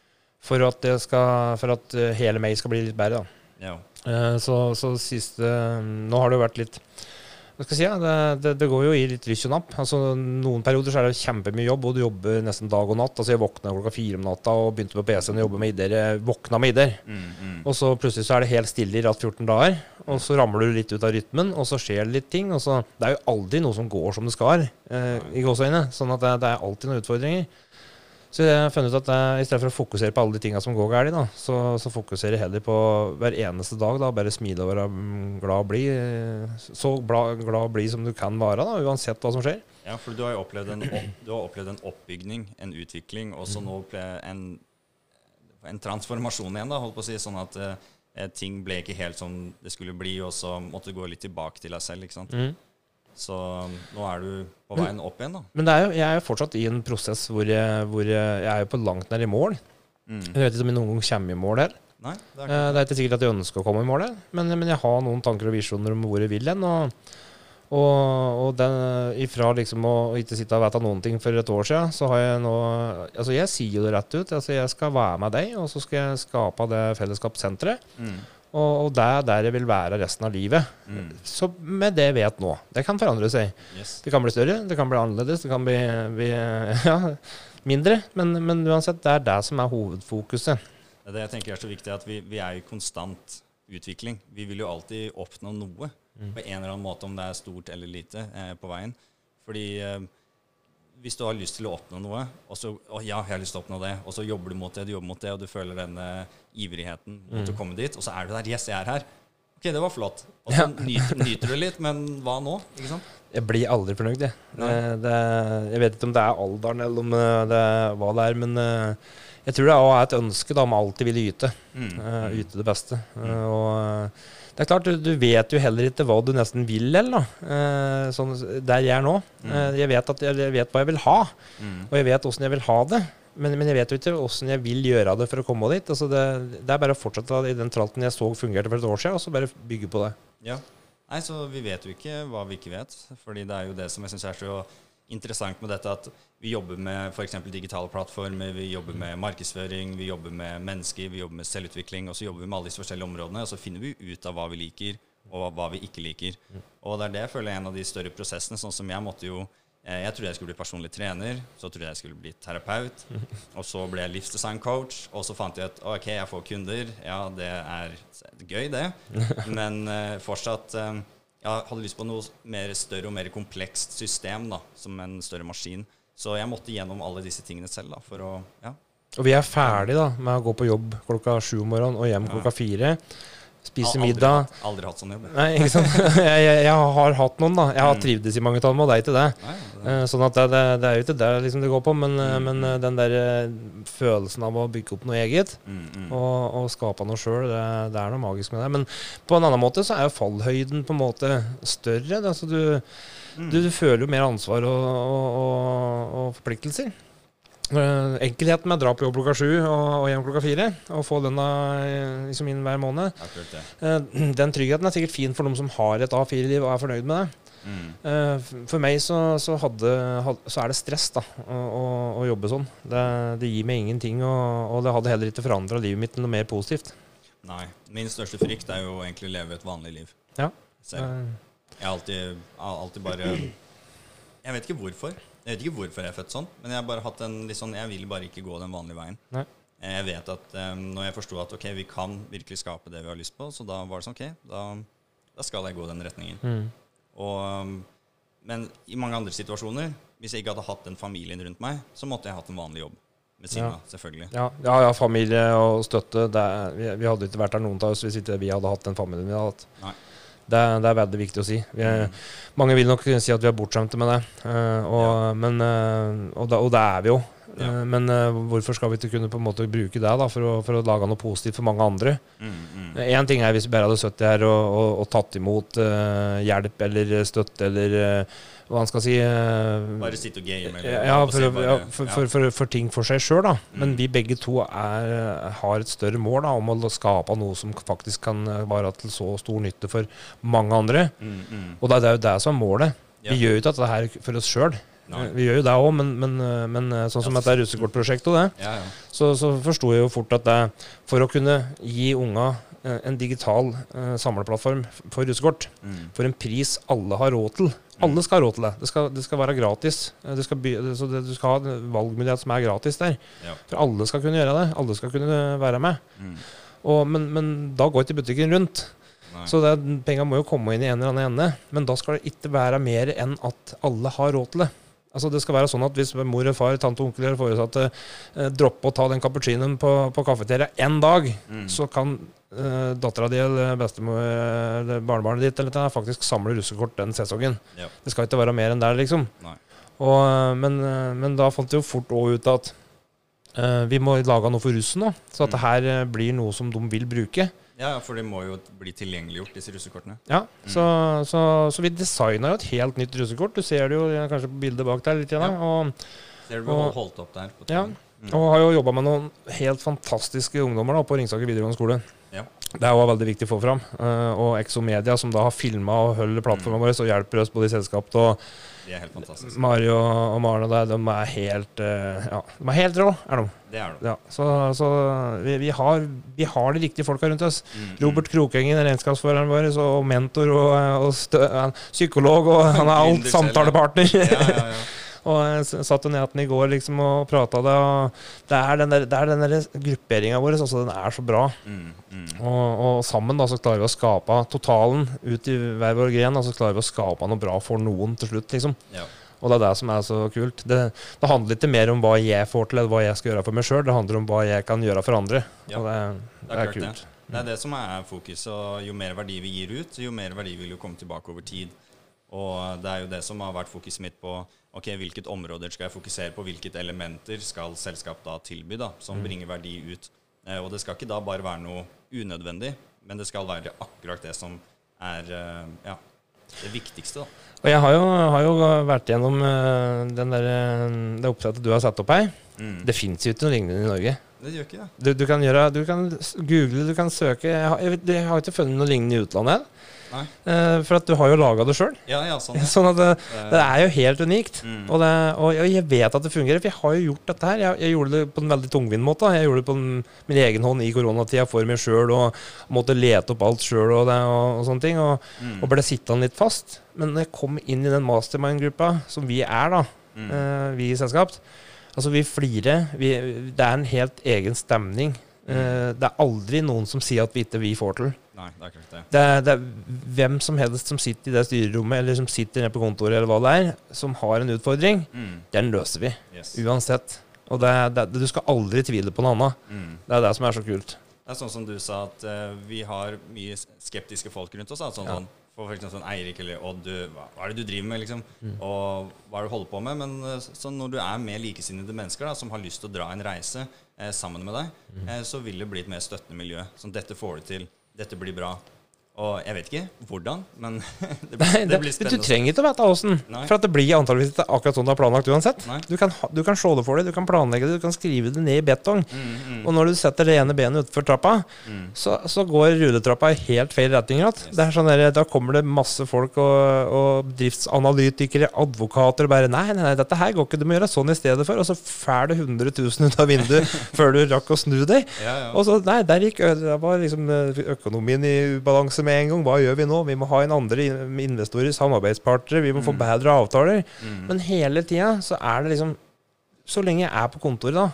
For at, skal, for at eh, hele meg skal bli litt bedre. da. Ja. Eh, Så, så siste Nå har det jo vært litt Hva skal jeg si? ja, Det, det, det går jo i litt ryss og napp. Altså, noen perioder så er det kjempemye jobb, og du jobber nesten dag og natt. Altså, jeg våkna klokka fire om natta og begynte på PC-en og jobbe med ideer. Jeg våkna med ideer. Mm, mm. Og så plutselig så er det helt stille i ratt 14 dager. Og så ramler du litt ut av rytmen, og så skjer det litt ting. Og så, det er jo aldri noe som går som det skal, eh, i gåseøyne. Sånn at det, det er alltid noen utfordringer. Så jeg har funnet ut at jeg, i stedet for å fokusere på alle de tinga som går galt, så, så fokuserer jeg heller på hver eneste dag. da, Bare smile og være mm, glad og blid. eh, Så glad, glad og blid som du kan være, da, uansett hva som skjer. ja, for du har jo opplevd en, opp, du har opplevd en oppbygning, en utvikling, og så nå ble en, en transformasjon igjen, da, holdt på å si. Sånn at eh, ting ble ikke helt som det skulle bli, og så måtte du gå litt tilbake til deg selv. ikke sant? Så nå er du på veien opp igjen, da. Men det er jo, jeg er jo fortsatt i en prosess hvor jeg, hvor jeg, er jo på langt nær i mål. Mm. Jeg vet ikke om jeg noen gang kommer i mål her. Nei, det er Eh, ikke Det er ikke sikkert at jeg ønsker å komme i mål, her, men, men jeg har noen tanker og visjoner om hvor jeg vil hen. Og, og, og den, ifra liksom å ikke sitte og vite noen ting for et år siden, så har jeg nå Altså, jeg sier jo det rett ut. Altså, jeg skal være med deg, og så skal jeg skape det fellesskapssenteret. mm. Og, og det er der jeg vil være resten av livet. Mm. Så med det jeg vet nå. Det kan forandre seg. Yes. Det kan bli større, det kan bli annerledes, det kan bli, bli ja, mindre. Men, men uansett, det er det som er hovedfokuset. Det er det jeg tenker er så viktig, at vi, vi er i konstant utvikling. Vi vil jo alltid oppnå noe Mm. på en eller annen måte, om det er stort eller lite, eh, på veien. Fordi eh, hvis du har lyst til å oppnå noe, og så å, ja, jeg har lyst til å oppnå det, og så jobber du mot det, du jobber mot det, og du føler denne ivrigheten mot Mm. å komme dit, og så er du der. Yes, jeg er her. Ok, det var flott. Og så Ja. nyter, nyter du litt, men hva nå? Ikke sant? Jeg blir aldri fornøyd, jeg. Det, det, jeg vet ikke om det er alderen eller om eh, det er hva det er, men eh, jeg tror det er et ønske da, om alltid ville yte. Mm. Uh, yte det beste. Eh, og eh, det er klart, du, vet jo heller ikke hva du nesten vil, eller da. Eh, sånn der jeg er nå. Mm. Eh, jeg, vet at jeg vet hva jeg vil ha, Mm. og jeg vet åssen jeg vil ha det. Men, men jeg vet jo ikke åssen jeg vil gjøre det for å komme dit. Altså det, det er bare å fortsette i den tralten jeg så fungerte for et år siden, og så bare bygge på det. Ja. Nei, så vi vet jo ikke hva vi ikke vet. Fordi det er jo det som jeg syns er så interessant med dette, at vi jobber med f.eks. digitale plattformer, vi jobber med markedsføring, vi jobber med mennesker, vi jobber med selvutvikling, og så jobber vi med alle disse forskjellige områdene, og så finner vi ut av hva vi liker, og hva vi ikke liker. Og det er det jeg føler er en av de større prosessene, sånn som jeg måtte jo Eh, Jeg trodde jeg skulle bli personlig trener, så trodde jeg jeg skulle bli terapeut. Og så ble jeg livsdesigncoach, og så fant jeg at ok, jeg får kunder. Ja, det er gøy, det. Men eh, fortsatt eh, Jeg hadde lyst på noe mer større og mer komplekst system, da, som en større maskin. Så jeg måtte gjennom alle disse tingene selv da, for å Ja. Og vi er ferdig da med å gå på jobb klokka sju om morgenen og hjem klokka fire. Spise Aldri middag. hatt- Aldri hatt sånn jobb. Nei, ikke sant. Jeg, jeg, jeg har hatt noen, da. Jeg har Mm. trivdes i mange av dem, og det er ikke det. Nei, det- Eh, Sånn at det, det, er jo ikke det liksom det går på, men, eh, Mm. men eh, den der eh, følelsen av å bygge opp noe eget Mm, mm. og, og skape noe sjøl, det, det er noe magisk med det. Men på en annen måte så er jo fallhøyden på en måte større. Altså du, Mm. du, du føler jo mer ansvar og, og, og forpliktelser. Eh, enkelheten med å dra på jobb klokka sju og, hjem klokka fire, og få lønna eh, liksom inn hver måned, eh, den tryggheten er sikkert fin for dem som har et A4-liv og er fornøyd med det. Mm. For meg så, så, hadde, had- så er det stress da, å, å, å jobbe sånn. Det, det gir meg ingenting, og, og det hadde heller ikke forandra livet mitt til noe mer positivt. Nei. Min største frykt er jo egentlig å leve et vanlig liv. Ja. Selv. Jeg har alltid, alltid bare Jeg vet ikke hvorfor. Jeg vet ikke hvorfor jeg er født sånn, men jeg har bare hatt en litt sånn Jeg vil bare ikke gå den vanlige veien. Nei. Jeg vet at um, når jeg forsto at ok, vi kan virkelig skape det vi har lyst på, så da var det sånn ok, da, da skal jeg gå den retningen. Mm. Og, um, men i mange andre situasjoner, hvis jeg ikke hadde hatt den familien rundt meg, så måtte jeg hatt en vanlig jobb. Ved siden Ja. selvfølgelig. Ja, ja, ja, familie og støtte. Er, vi, vi hadde ikke vært der noen av oss hvis ikke vi hadde hatt den familien vi hadde hatt. Nei. Det, det er veldig viktig å si. Vi er, Mange vil nok si at vi er bortskjemte med det, eh, og, men, eh, og, da, og det er vi jo. Ja. Eh, men hvorfor skal vi ikke kunne på en måte bruke det da, for, å, for å lage noe positivt for mange andre? Mm, mm. Ting er hvis vi bare hadde sittet her og, og, tatt imot hjelp eller støtte eller hva han skal si eh, Bare sitte og game. ja, for, ja, for, for, for, for ting for seg sjøl, da. Men Mm. vi begge to er, har et større mål da, om å skape noe som faktisk kan eh, være til så stor nytte for mange andre. Mm, mm. Og det er jo det som er målet. Ja. Vi gjør jo ikke dette her for oss sjøl. Vi gjør jo det òg, men, men, eh, men eh, sånn som Ja, dette russekortprosjektet og det, Ja, ja. så, så forsto jeg jo fort at det, for å kunne gi unga eh, en digital eh, samleplattform for russekort, Mm. for en pris alle har råd til. Alle skal ha råd til det. Det skal, det skal være gratis. Eh, Det skal by, så det, du skal ha en valgmulighet som er gratis der. Ja. For alle skal kunne gjøre det. Alle skal kunne være med. Mm. Og, men, men da går ikke butikken rundt. Nei. Så penga må jo komme inn i en eller annen ende. Men da skal det ikke være mer enn at alle har råd til det. Altså Det skal være sånn at hvis mor og far, tante og onkel eller foresatte eh, dropper å ta den cappuccinoen på, på kafeteria én dag, Mm. så kan eh, dattera di eller bestemor eller barnebarnet ditt eller dette, faktisk samle russekort den sesongen. Ja. Det skal ikke være mer enn der, liksom. Og, eh, men, eh, men da fant det jo fort òg ut at eh, vi må lage noe for russen da. så at Mm. det her eh, blir noe som de vil bruke. Ja, for det må jo bli tilgjengeliggjort, disse russekortene. Ja, Mm. så, så, så vi designa jo et helt nytt russekort. Du ser det jo kanskje på bildet bak der litt. igjen. Ja. Og, Ser du vi Og- holdt opp der? På Ja. Mm. og har jo jobba med noen helt fantastiske ungdommer da, på Ringsaker videregående skole. Det er også veldig viktig å få fram. Eh, og Exomedia, som da har filma og holder plattformen vår og hjelper oss både i selskapet og de er helt fantastiske. Mario og Maren og der, de er helt eh, Ja, de er helt rå, er de. Det er de. Ja, så så vi, vi, har, vi har de riktige folka rundt oss. Mm, Robert Krokengen er regnskapsføreren vår, og mentor og, og stø, psykolog, og han er alt samtalepartner. mm. Ja, ja, ja. og jeg satt jo ned den i går liksom, og prata det, og det er den der, det er den der grupperinga vår, altså, den er så bra. Mm, mm. Og, og sammen da, så klarer vi å skape totalen ut i hver vår gren, og så klarer vi å skape noe bra for noen til slutt, liksom. Ja. Og det er det som er så kult. Det, det handler ikke mer om hva jeg får til, eller hva jeg skal gjøre for meg sjøl, det handler om hva jeg kan gjøre for andre. Ja, og det, det det er er kult. Det er det som er fokuset. Og jo mer verdi vi gir ut, jo mer verdi vil jo komme tilbake over tid. Og det er jo det som har vært fokuset mitt på ok, hvilket områder skal jeg fokusere på, hvilket elementer skal selskap da tilby da, som Mm. bringer verdi ut. Eh, og det skal ikke da bare være noe unødvendig, men det skal være akkurat det som er eh, ja, det viktigste. da. Og jeg har jo, har jo vært gjennom eh, den der, det oppsettet du har satt opp her. Mm. Det fins jo ikke noe lignende i Norge. Det gjør ikke det. Du, du kan gjøre, du kan google, du kan søke. Jeg har, jeg, jeg har ikke funnet noe lignende i utlandet. Nei. Eh, for at du har jo laga det sjøl. Ja, ja, sånn. Ja. Sånn at det, det er jo helt unikt. Mm. Og, det, og jeg- vet at det fungerer, for jeg har jo gjort dette her. Jeg, jeg gjorde det på en veldig tungvint måte. Jeg gjorde det på en, min egen hånd i koronatida for meg sjøl, og måtte lete opp alt sjøl og, og, og sånne ting. Og, Mm. og ble sittende litt fast. Men når jeg kom inn i den mastermind-gruppa, som vi er, da, Mm. uh, vi i selskap Altså, vi flirer. Vi, det er en helt egen stemning. Uh, det er aldri noen som sier at vi ikke vi får til. Nei, det er klart det. Det er, det er hvem som helst som sitter i det styrerommet, eller som sitter nede på kontoret, eller hva det er, som har en utfordring. Mm. Den løser vi, Yes. uansett. Og det, er- det, du skal aldri tvile på noe annet. Mm. Det er det som er så kult. Det er sånn som du sa, at uh, vi har mye skeptiske folk rundt oss. Sånn, Ja. sånn, for eksempel sånn Eirik eller Odd, hva, hva er det du driver med, liksom? Mm. Og hva er det du holder på med? Men eh, så når du er med likesinnede mennesker da, som har lyst til å dra en reise eh, sammen med deg, Mm. eh, så vil det bli et mer støttende miljø. Sånn, dette får du til. Dette blir bra. Og jeg vet ikke hvordan, men det, blir- det, det blir spennende. Du trenger ikke å vite åssen. For at det blir antageligvis ikke akkurat sånn du har planlagt uansett. Du kan, du kan se det for deg, du kan planlegge det, du kan skrive det ned i betong. Mm, mm, Og når du setter det ene benet utenfor trappa, mm. så, så går rulletrappa i helt feil retning. Yes. Det sånn der, da kommer det masse folk og, og driftsanalytikere, advokater og bare nei, nei, nei, dette her går ikke, du må gjøre sånn i stedet for. Og så fær det 100 000 ut av vinduet før du rakk å snu deg. Ja, ja. Og så, nei, der gikk der var liksom økonomien i ubalanse med en gang. Hva gjør vi nå? Vi må ha en andre investorer, samarbeidspartnere, vi må få Mm. bedre avtaler. Mm. Men hele tida så er det liksom Så lenge jeg er på kontoret, da,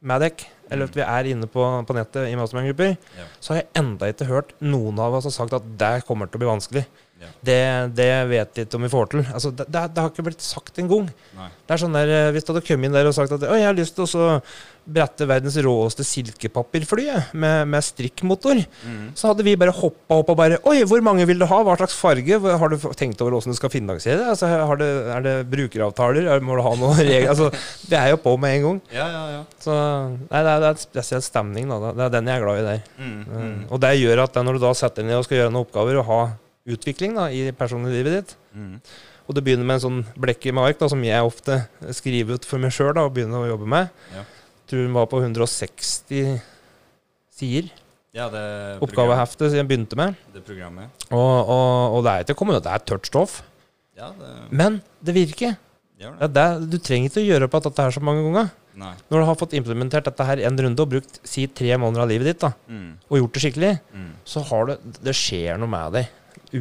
med dekk, eller at vi er inne på, på nettet i mastermind-grupper, Ja. så har jeg enda ikke hørt noen av oss har sagt at det kommer til å bli vanskelig. Ja. Det, det vet jeg ikke om vi får til. Altså, det, det, har ikke blitt sagt engang. Nei. Det er sånn der, eh, Hvis du hadde kommet inn der og sagt at jeg har lyst til å brette verdens råeste silkepapirfly med, med strikkmotor, Mm. så hadde vi bare hoppa opp og bare Oi, hvor mange vil du ha? Hva slags farge? Har du tenkt over åssen du skal finansiere det? Altså, har det? Er det brukeravtaler? Er- Må du ha noen regler? Altså, det er jo på med en gang. Ja, ja, ja. Så nei, det, er, det er en spesiell stemning. Da. Det er den jeg er glad i der. Mm, Mm. mm, Og det gjør at når du da setter deg ned og skal gjøre noen oppgaver og ha utvikling da, i personlivet ditt, mm. og det begynner med en sånn blekk med ark, da, som jeg ofte skriver ut for meg sjøl og begynner å jobbe med, Ja. tror den var på 160 sider. Ja, det Oppgaveheftet som jeg begynte med. Det programmet. Og, og, og det er ikke kommet Det er tørt stoff. Ja, det Men det virker. det. det, du trenger ikke å gjøre opp at dette her så mange ganger. Nei. Når du har fått implementert dette her en runde og brukt si tre måneder av livet ditt da, Mm, og gjort det skikkelig, mm. så har du, det skjer noe med deg.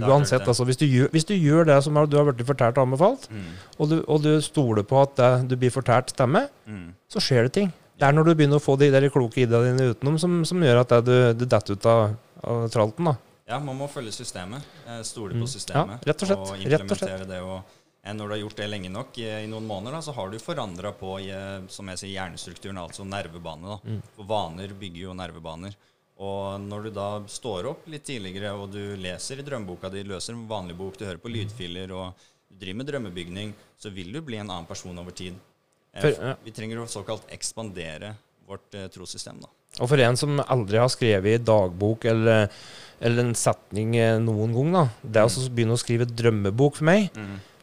Uansett. Altså, hvis, du gjør, hvis du gjør det som du har blitt fortalt og anbefalt, Mm, og du, og du stoler på at det du blir fortalt, stemmer, mm. så skjer det ting. Det er når du begynner å få de der kloke ideene dine utenom, som, som gjør at det, du, du detter ut av, av tralten. da. Ja, man må følge systemet. eh, Stole Mm. på systemet. Ja, rett og slett. Rett og slett. implementere det. Og eh, når du har gjort det lenge nok, i, i noen måneder, da, så har du forandra på eh, som jeg sier, hjernestrukturen, altså nervebane. Da. Mm. For vaner bygger jo nervebaner. Og når du da står opp litt tidligere, og du leser i drømmeboka di, løser en vanlig bok, du hører på lydfiler, og du driver med drømmebygning, så vil du bli en annen person over tid. Eh, For- ja. Vi trenger å såkalt ekspandere vårt eh, trossystem. da. Og for en som aldri har skrevet i dagbok eller, eller en setning eh, noen gang, da, det å så begynne å skrive drømmebok for meg,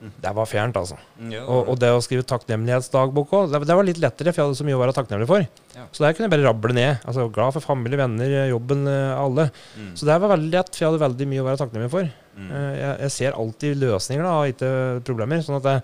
det var fjernt, altså. Mm, Og, og det å skrive takknemlighetsdagbok òg, det, det var litt lettere, for jeg hadde så mye å være takknemlig for. Så der kunne jeg bare rable ned. Altså Glad for familie, venner, jobben, eh, alle. mm, Så det var veldig lett, for jeg hadde veldig mye å være takknemlig for. mm, Eh, Jeg, jeg ser alltid løsninger, da, og ikke problemer. Sånn at jeg,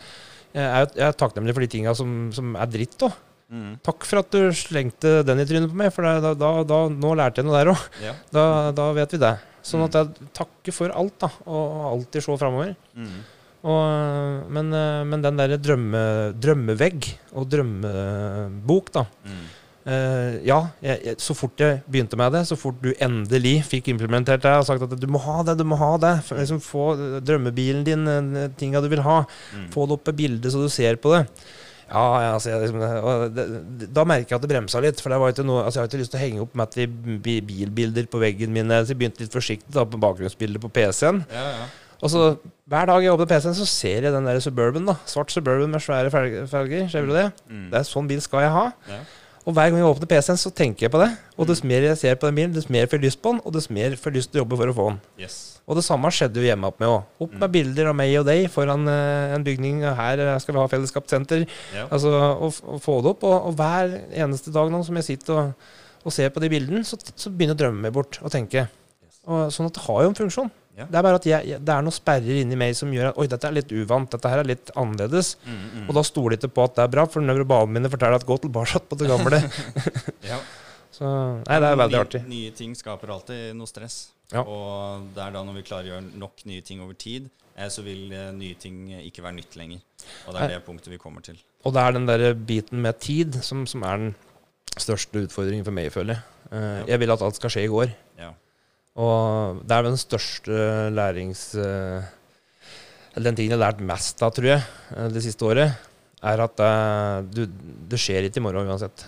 jeg, er, jeg er takknemlig for de tinga som, som er dritt òg. mm. Takk for at du slengte den i trynet på meg, for da, da, da, nå lærte jeg noe der òg. Ja. Da, da vet vi det. Sånn at jeg takker for alt, da, og alltid se framover. Mm. Og, men, eh, men den derre drømme, drømmevegg og drømmebok, da. Mm. Uh, ja, jeg, jeg, så fort jeg begynte med det, så fort du endelig fikk implementert det og sagt at du må ha det, du må ha det, liksom, få drømmebilen din, eh, tinga du vil ha, Mm. få det opp på bildet så du ser på det. Ja, ja, altså, jeg, liksom, det, det, Da merker jeg at det bremsa litt. For det var ikke noe, altså, jeg har ikke lyst til å henge opp med de bilbilder på veggen min. Så jeg begynte litt forsiktig da, på bakgrunnsbildet på PC-en. Ja, ja. Og så Hver dag jeg åpner PC-en, så ser jeg den der Suburban. da Svart Suburban med svære felger. Ser du det? Mm. Det er sånn bil skal jeg ha. Ja. Og hver gang jeg åpner PC-en, så tenker jeg på det. Og dess mer jeg ser på den bilen, dess mer får jeg lyst på den, og dess mer får jeg lyst til å jobbe for å få den. Yes. Og det samme skjedde jo hjemme opp med òg. Opp med bilder av meg og deg foran eh, en bygning. Her skal vi ha fellesskapssenter. Ja. Altså, og, og få det opp. Og, og hver eneste dag nå som jeg sitter og, og ser på de bildene, så, så begynner drømme meg bort. Og tenke. Yes. Og, sånn at det har jo en funksjon. Ja. Det er bare at jeg, jeg, det er noen sperrer inni meg som gjør at Oi, dette er litt uvant. Dette her er litt annerledes. Mm, mm. Og da stoler jeg ikke på at det er bra, for neurobanene mine forteller at gå tilbake på det gamle. ja. Så nei, det er veldig artig. Nye ting skaper alltid noe stress. Ja. Og det er da når vi klarer å gjøre nok nye ting over tid, eh, så vil eh, nye ting ikke være nytt lenger. Og det Nei. er det punktet vi kommer til. Og det er den der biten med tid som, som er den største utfordringen for meg, føler jeg. Eh. Jeg vil at alt skal skje i går. Og det er den største lærings... eh, Eller den tingen jeg har lært mest av, tror jeg, eh, det siste året, er at det, du, det skjer ikke i morgen uansett.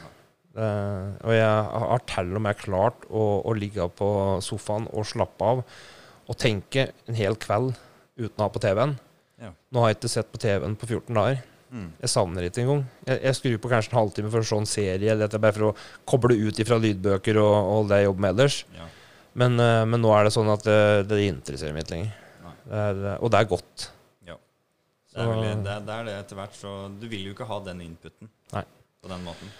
Eh, og jeg har til og med klart å, å ligge på sofaen og slappe av og tenke en hel kveld uten å ha på TV-en. Ja. Nå har jeg ikke sett på TV-en på 14 dager. Mm. Jeg savner det ikke engang. Jeg, jeg skrur på kanskje en halvtime for å se en serie, eller bare for å koble ut ifra lydbøker og, og det jeg jobber med ellers. Ja. Men, eh, men nå er det sånn at det, det interesserer meg ikke lenger. Det er, og det er godt. Det er, vel, det, det er det etter hvert, så du vil jo ikke ha den inputen Nei. på den måten.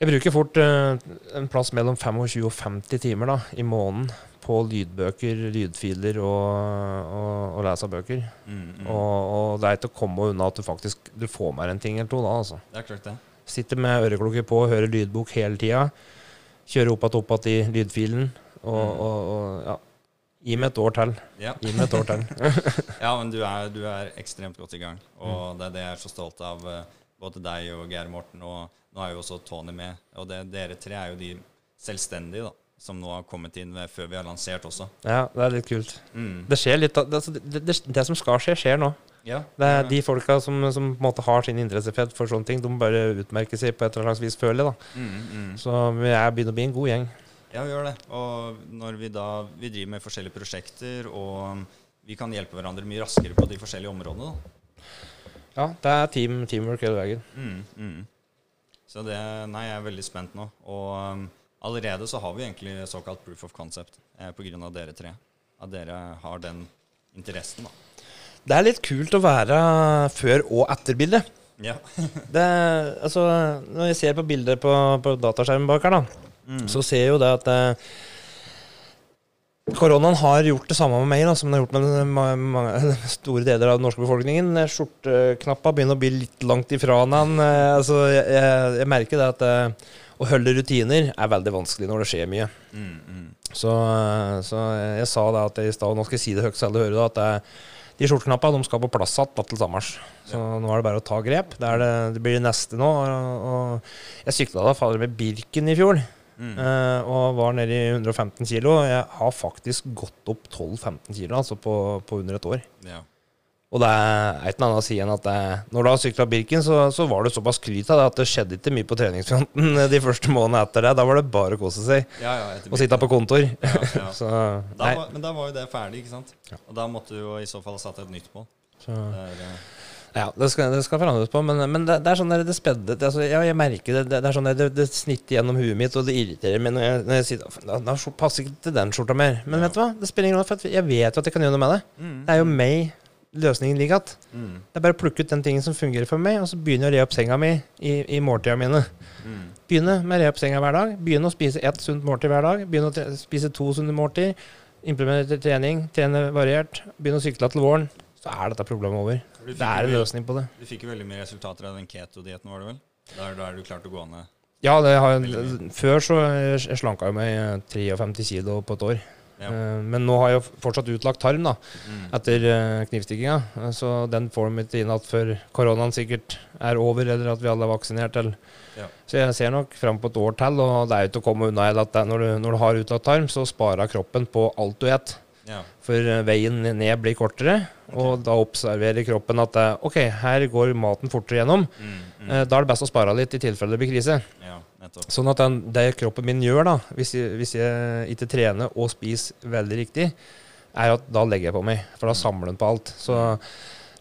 Jeg bruker fort eh, en plass mellom 25 og 50 timer da, i måneden på lydbøker, lydfiler og, og, og lese bøker. Mm, mm. Og, og det er ikke å komme unna at du faktisk du får med deg en ting eller to da, altså. Det er klart, det. Sitter med øreklokker på, hører lydbok hele tida. Kjører opp igjen opp igjen i lydfilen. Og, Mm. og, og ja. Gi meg et år til. Ja. Gi meg et år til. Ja, men du er, du er ekstremt godt i gang. Mm. Og det er det jeg er så stolt av, eh, både deg og Geir Morten. Og nå er jo også Tony med. Og det, dere tre er jo de selvstendige, da. Som nå har kommet inn før vi har lansert også. Ja, det er litt kult. Mm. Det skjer litt det, altså, det, det, det som skal skje, skjer nå. Ja, Det er de folka som, som på en måte har sin interessefelt for sånne ting, de bare utmerker seg på et eller annet vis, føler jeg. da. Mm, mm. Så er begynner å bli en god gjeng. Ja, vi gjør det. Og når vi da Vi driver med forskjellige prosjekter, og vi kan hjelpe hverandre mye raskere på de forskjellige områdene. da. Ja, det er team, teamwork hele veien. Mm, mm. Så det Nei, jeg er veldig spent nå. Og um, allerede så har vi egentlig såkalt proof of concept eh, av dere tre. At dere har den interessen, da. Det er litt kult å være før- og etterbildet. Ja. Det, altså, når jeg ser på bilder på, på dataskjermen bak her, da, Mm. så ser jeg jo det at eh, Koronaen har gjort det samme med meg da, som den har gjort med ma mange, store deler av den norske befolkningen. Eh, Skjorteknappa begynner å bli litt langt ifra den. Eh, altså, jeg, jeg, jeg merker det at eh, å holde rutiner er veldig vanskelig når det skjer mye. Mm, mm. Så, så jeg sa det at i stad, nå skal jeg si det høyt så alle hører det, at det, de skjorteknappene de skal på plass igjen til sommers. Så nå er det bare å ta grep. Det, det, det blir det neste nå. Og, og jeg sykla da fader med Birken i fjor. Mm. Uh, og var nede i 115 kilo. Jeg har faktisk gått opp 12-15 kilo altså på, på under et år. Ja. Og det er et eller annet å si enn at det, når du har sykla Birken, så, så var det såpass skryt av det at det skjedde ikke mye på treningsfronten de første månedene etter det. Da var det bare å kose seg Ja, ja, og sitte på kontor. Så, Da var, men da var jo det ferdig, ikke sant? Og da måtte du jo i så fall ha satt et nytt mål. så, Der, ja, det skal, det skal forandres på, men, men det, det er sånn der det spedde altså, ja, Jeg merker det. Det, det er sånn der det, det snitter gjennom huet mitt, og det irriterer meg når jeg, når jeg sier da, da passer ikke til den skjorta mer. Men Ja. vet du hva? Det spiller ingen rolle, for jeg vet jo at jeg kan gjøre noe med det. mm, Det er jo meg løsningen ligger at. mm, Det er bare å plukke ut den tingen som fungerer for meg, og så begynne å re opp senga mi i, i måltidene mine. mm. Begynne med å re opp senga hver dag. Begynne å spise ett sunt måltid hver dag. Begynne å spise to sunne måltid. Implementere trening. Trene variert. Begynne å sykle til våren. Så er dette problemet over. Det er en løsning på det. Du fikk jo veldig mye resultater av den keto-dietten, var det vel? Da er du klart å gå ned. Ja, det har, før så jeg slanka jeg meg eh, 53 kilo på et år. Ja. Eh, Men nå har jeg fortsatt utlagt tarm da, Mm. etter eh, knivstikkinga. Eh, Så den får de ikke inn at før koronaen sikkert er over, eller at vi alle er vaksinert. Ja. Så jeg ser nok fram på et år til, og det er jo ikke å komme unna at når, du, når du har utlagt tarm, så sparer kroppen på alt du et. Ja. For eh, veien ned blir kortere, og da observerer kroppen at eh, ok, her går maten fortere gjennom. Mm, mm. Eh, Da er det best å spare litt i tilfelle det blir krise. ja. Sånn at den, det kroppen min gjør, da, hvis jeg, hvis jeg ikke trener og spiser veldig riktig, er at da legger jeg på meg. For da samler den på alt. Så,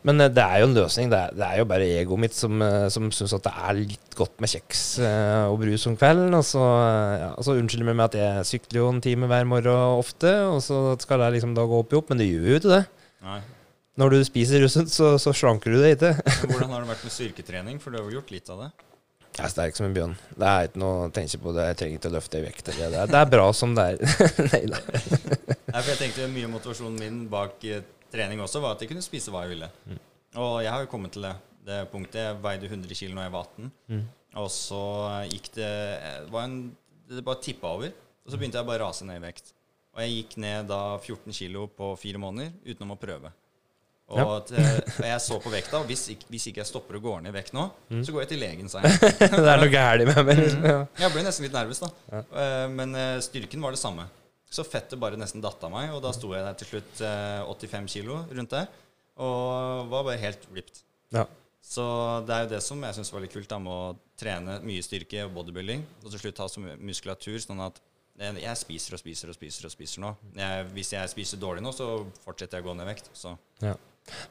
men eh, det er jo en løsning. Det er, det er jo bare egoet mitt som, eh, som syns at det er litt godt med kjeks eh, og brus om kvelden. Og så, ja, så unnskylder jeg meg med at jeg sykler jo en time hver morgen ofte, og så skal det liksom da gå opp i opp. Men det gjør jo ikke det. Nei. Når du spiser russent, så, så slanker du det ikke. Hvordan har det vært med styrketrening? For du har jo gjort litt av det. Jeg er sterk som en bjørn. Det er ikke noe å tenke på. det Jeg trenger ikke å løfte ei vekt. Det er, det er bra som det er. Nei da. Jeg tenkte Mye av motivasjonen min bak trening også var at jeg kunne spise hva jeg ville. Og jeg har jo kommet til det, det punktet. Jeg veide 100 kg når jeg var 18. Mm. Og så gikk det en, det bare tippa over. Og så begynte jeg bare å rase ned i vekt. Og jeg gikk ned da 14 kg på fire måneder utenom å prøve. Og Ja. at, eh, og jeg så på vekta, og hvis, hvis ikke jeg stopper å gå ned i vekt nå, Mm. så går jeg til legen, sa jeg. det er noe gærent med meg. Mm. Jeg ble nesten litt nervøs, da. Ja. Men eh, styrken var det samme. Så fettet bare nesten datt av meg, og da sto jeg der til slutt eh, 85 kilo rundt der. Og var bare helt ripped. Ja. Så det er jo det som jeg syns var litt kult, da, med å trene mye styrke og bodybuilding, og til slutt ha så mye muskulatur, sånn at jeg jeg spiser og spiser og spiser og spiser nå. Jeg, hvis jeg spiser dårlig nå, så fortsetter jeg å gå ned i vekt. Så Ja.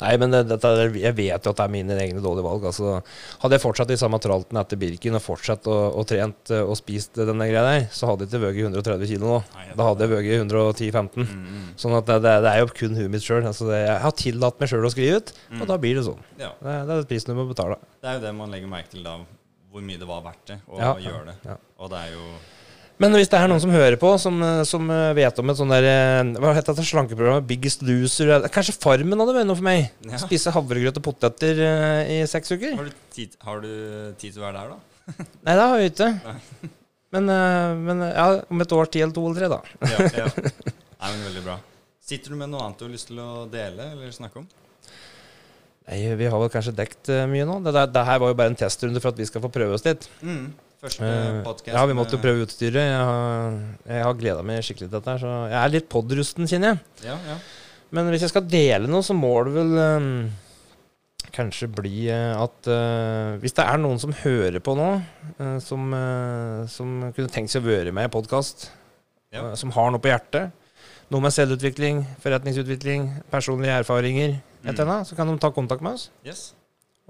Nei, men det, er- jeg vet jo at det er mine egne dårlige valg. Altså, hadde jeg fortsatt i samme tralten etter Birken og fortsatt å, og trent eh, og spist denne greia der, så hadde jeg ikke veid 130 kg nå. Nei, Da hadde jeg veid 110-15. mm, Sånn at det, det, det er jo kun huet mitt sjøl. Altså, jeg har tillatt meg sjøl å skrive ut, og da blir det sånn. ja. Det, det er prisen du må betale. Det er jo det man legger merke til da, hvor mye det var verdt det å Ja, gjøre det. ja. Og det er jo Men hvis det er noen som hører på, som, eh, som eh, vet om et sånt der eh, Hva heter det slankeprogrammet? Biggest Loser? Kanskje Farmen hadde vært noe for meg? Ja. Spise havregrøt og poteter i seks uker? Har du tid, har du tid til å være der, da? Nei, det har jeg ikke. Men, men ja, om et år ti eller to eller tre, da. Ja, ja. Nei, men Veldig bra. Sitter du med noe annet du har lyst til å dele eller snakke om? Nei, Vi har vel kanskje dekt mye nå. Det, der, det her var jo bare en testrunde for at vi skal få prøve oss litt. Mm. Første podkast. podcast ja, vi måtte jo prøve utstyret. Jeg har, jeg har gleda meg skikkelig til dette. her, Så jeg er litt podrusten, kjenner jeg. Ja, ja. Men hvis jeg skal dele noe, så må det vel um, kanskje bli eh, at uh, Hvis det er noen som hører på nå, uh, som, uh, som kunne tenkt seg å være med i podkast, Ja. som har noe på hjertet, noe med selvutvikling, forretningsutvikling, personlige erfaringer, et eller annet, så kan de ta kontakt med oss Yes.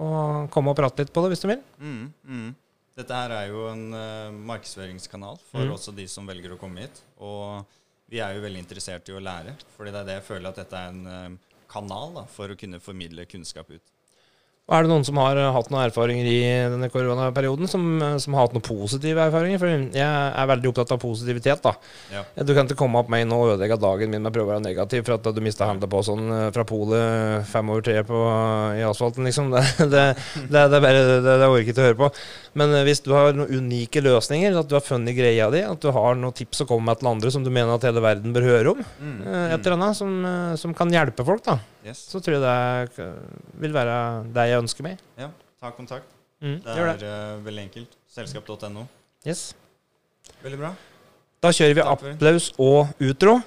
og komme og prate litt på det hvis de vil. Mm, mm. Dette her er jo en uh, markedsføringskanal for Mm. også de som velger å komme hit. Og vi er jo veldig interessert i å lære, fordi det er det jeg føler at dette er en uh, kanal da, for å kunne formidle kunnskap ut. Og er det noen som har eh, hatt noen erfaringer i denne koronaperioden, som, eh, som har hatt noen positive erfaringer? For jeg er veldig opptatt av positivitet, da. Ja. Du kan ikke komme opp meg nå og ødelegge dagen min med å prøve å være negativ for at du mista handa på sånn eh, fra polet fem over tre på, i asfalten, liksom. Det, det, det, det bare det, det orker ikke å høre på. Men eh, hvis du har noen unike løsninger, at du har funnet greia di, at du har noen tips å komme med til andre som du mener at hele verden bør høre om, Mm, eh, et eller annet som, eh, som kan hjelpe folk, da, Yes. så tror jeg det eh, vil være det jeg ønsker meg. Ja, ta kontakt. Mm, Det er det. eh, veldig enkelt. Selskap.no. Yes. Veldig bra. Da kjører vi Takk applaus og utro.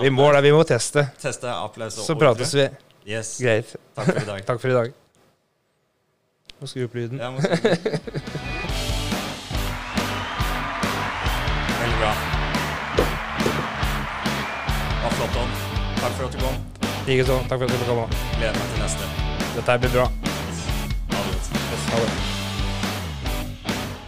Vi må, det, vi må teste. Teste applaus og Så prates vi. Yes. Greit. Takk for i dag. Takk for i dag. Må skru opp lyden. Ja, må si- Veldig bra. Det var flott, Tom. Takk for at du kom. Likeså. Takk for at du fikk komme. Gleder meg til neste. Dette blir bra. Ha det godt. Ha det.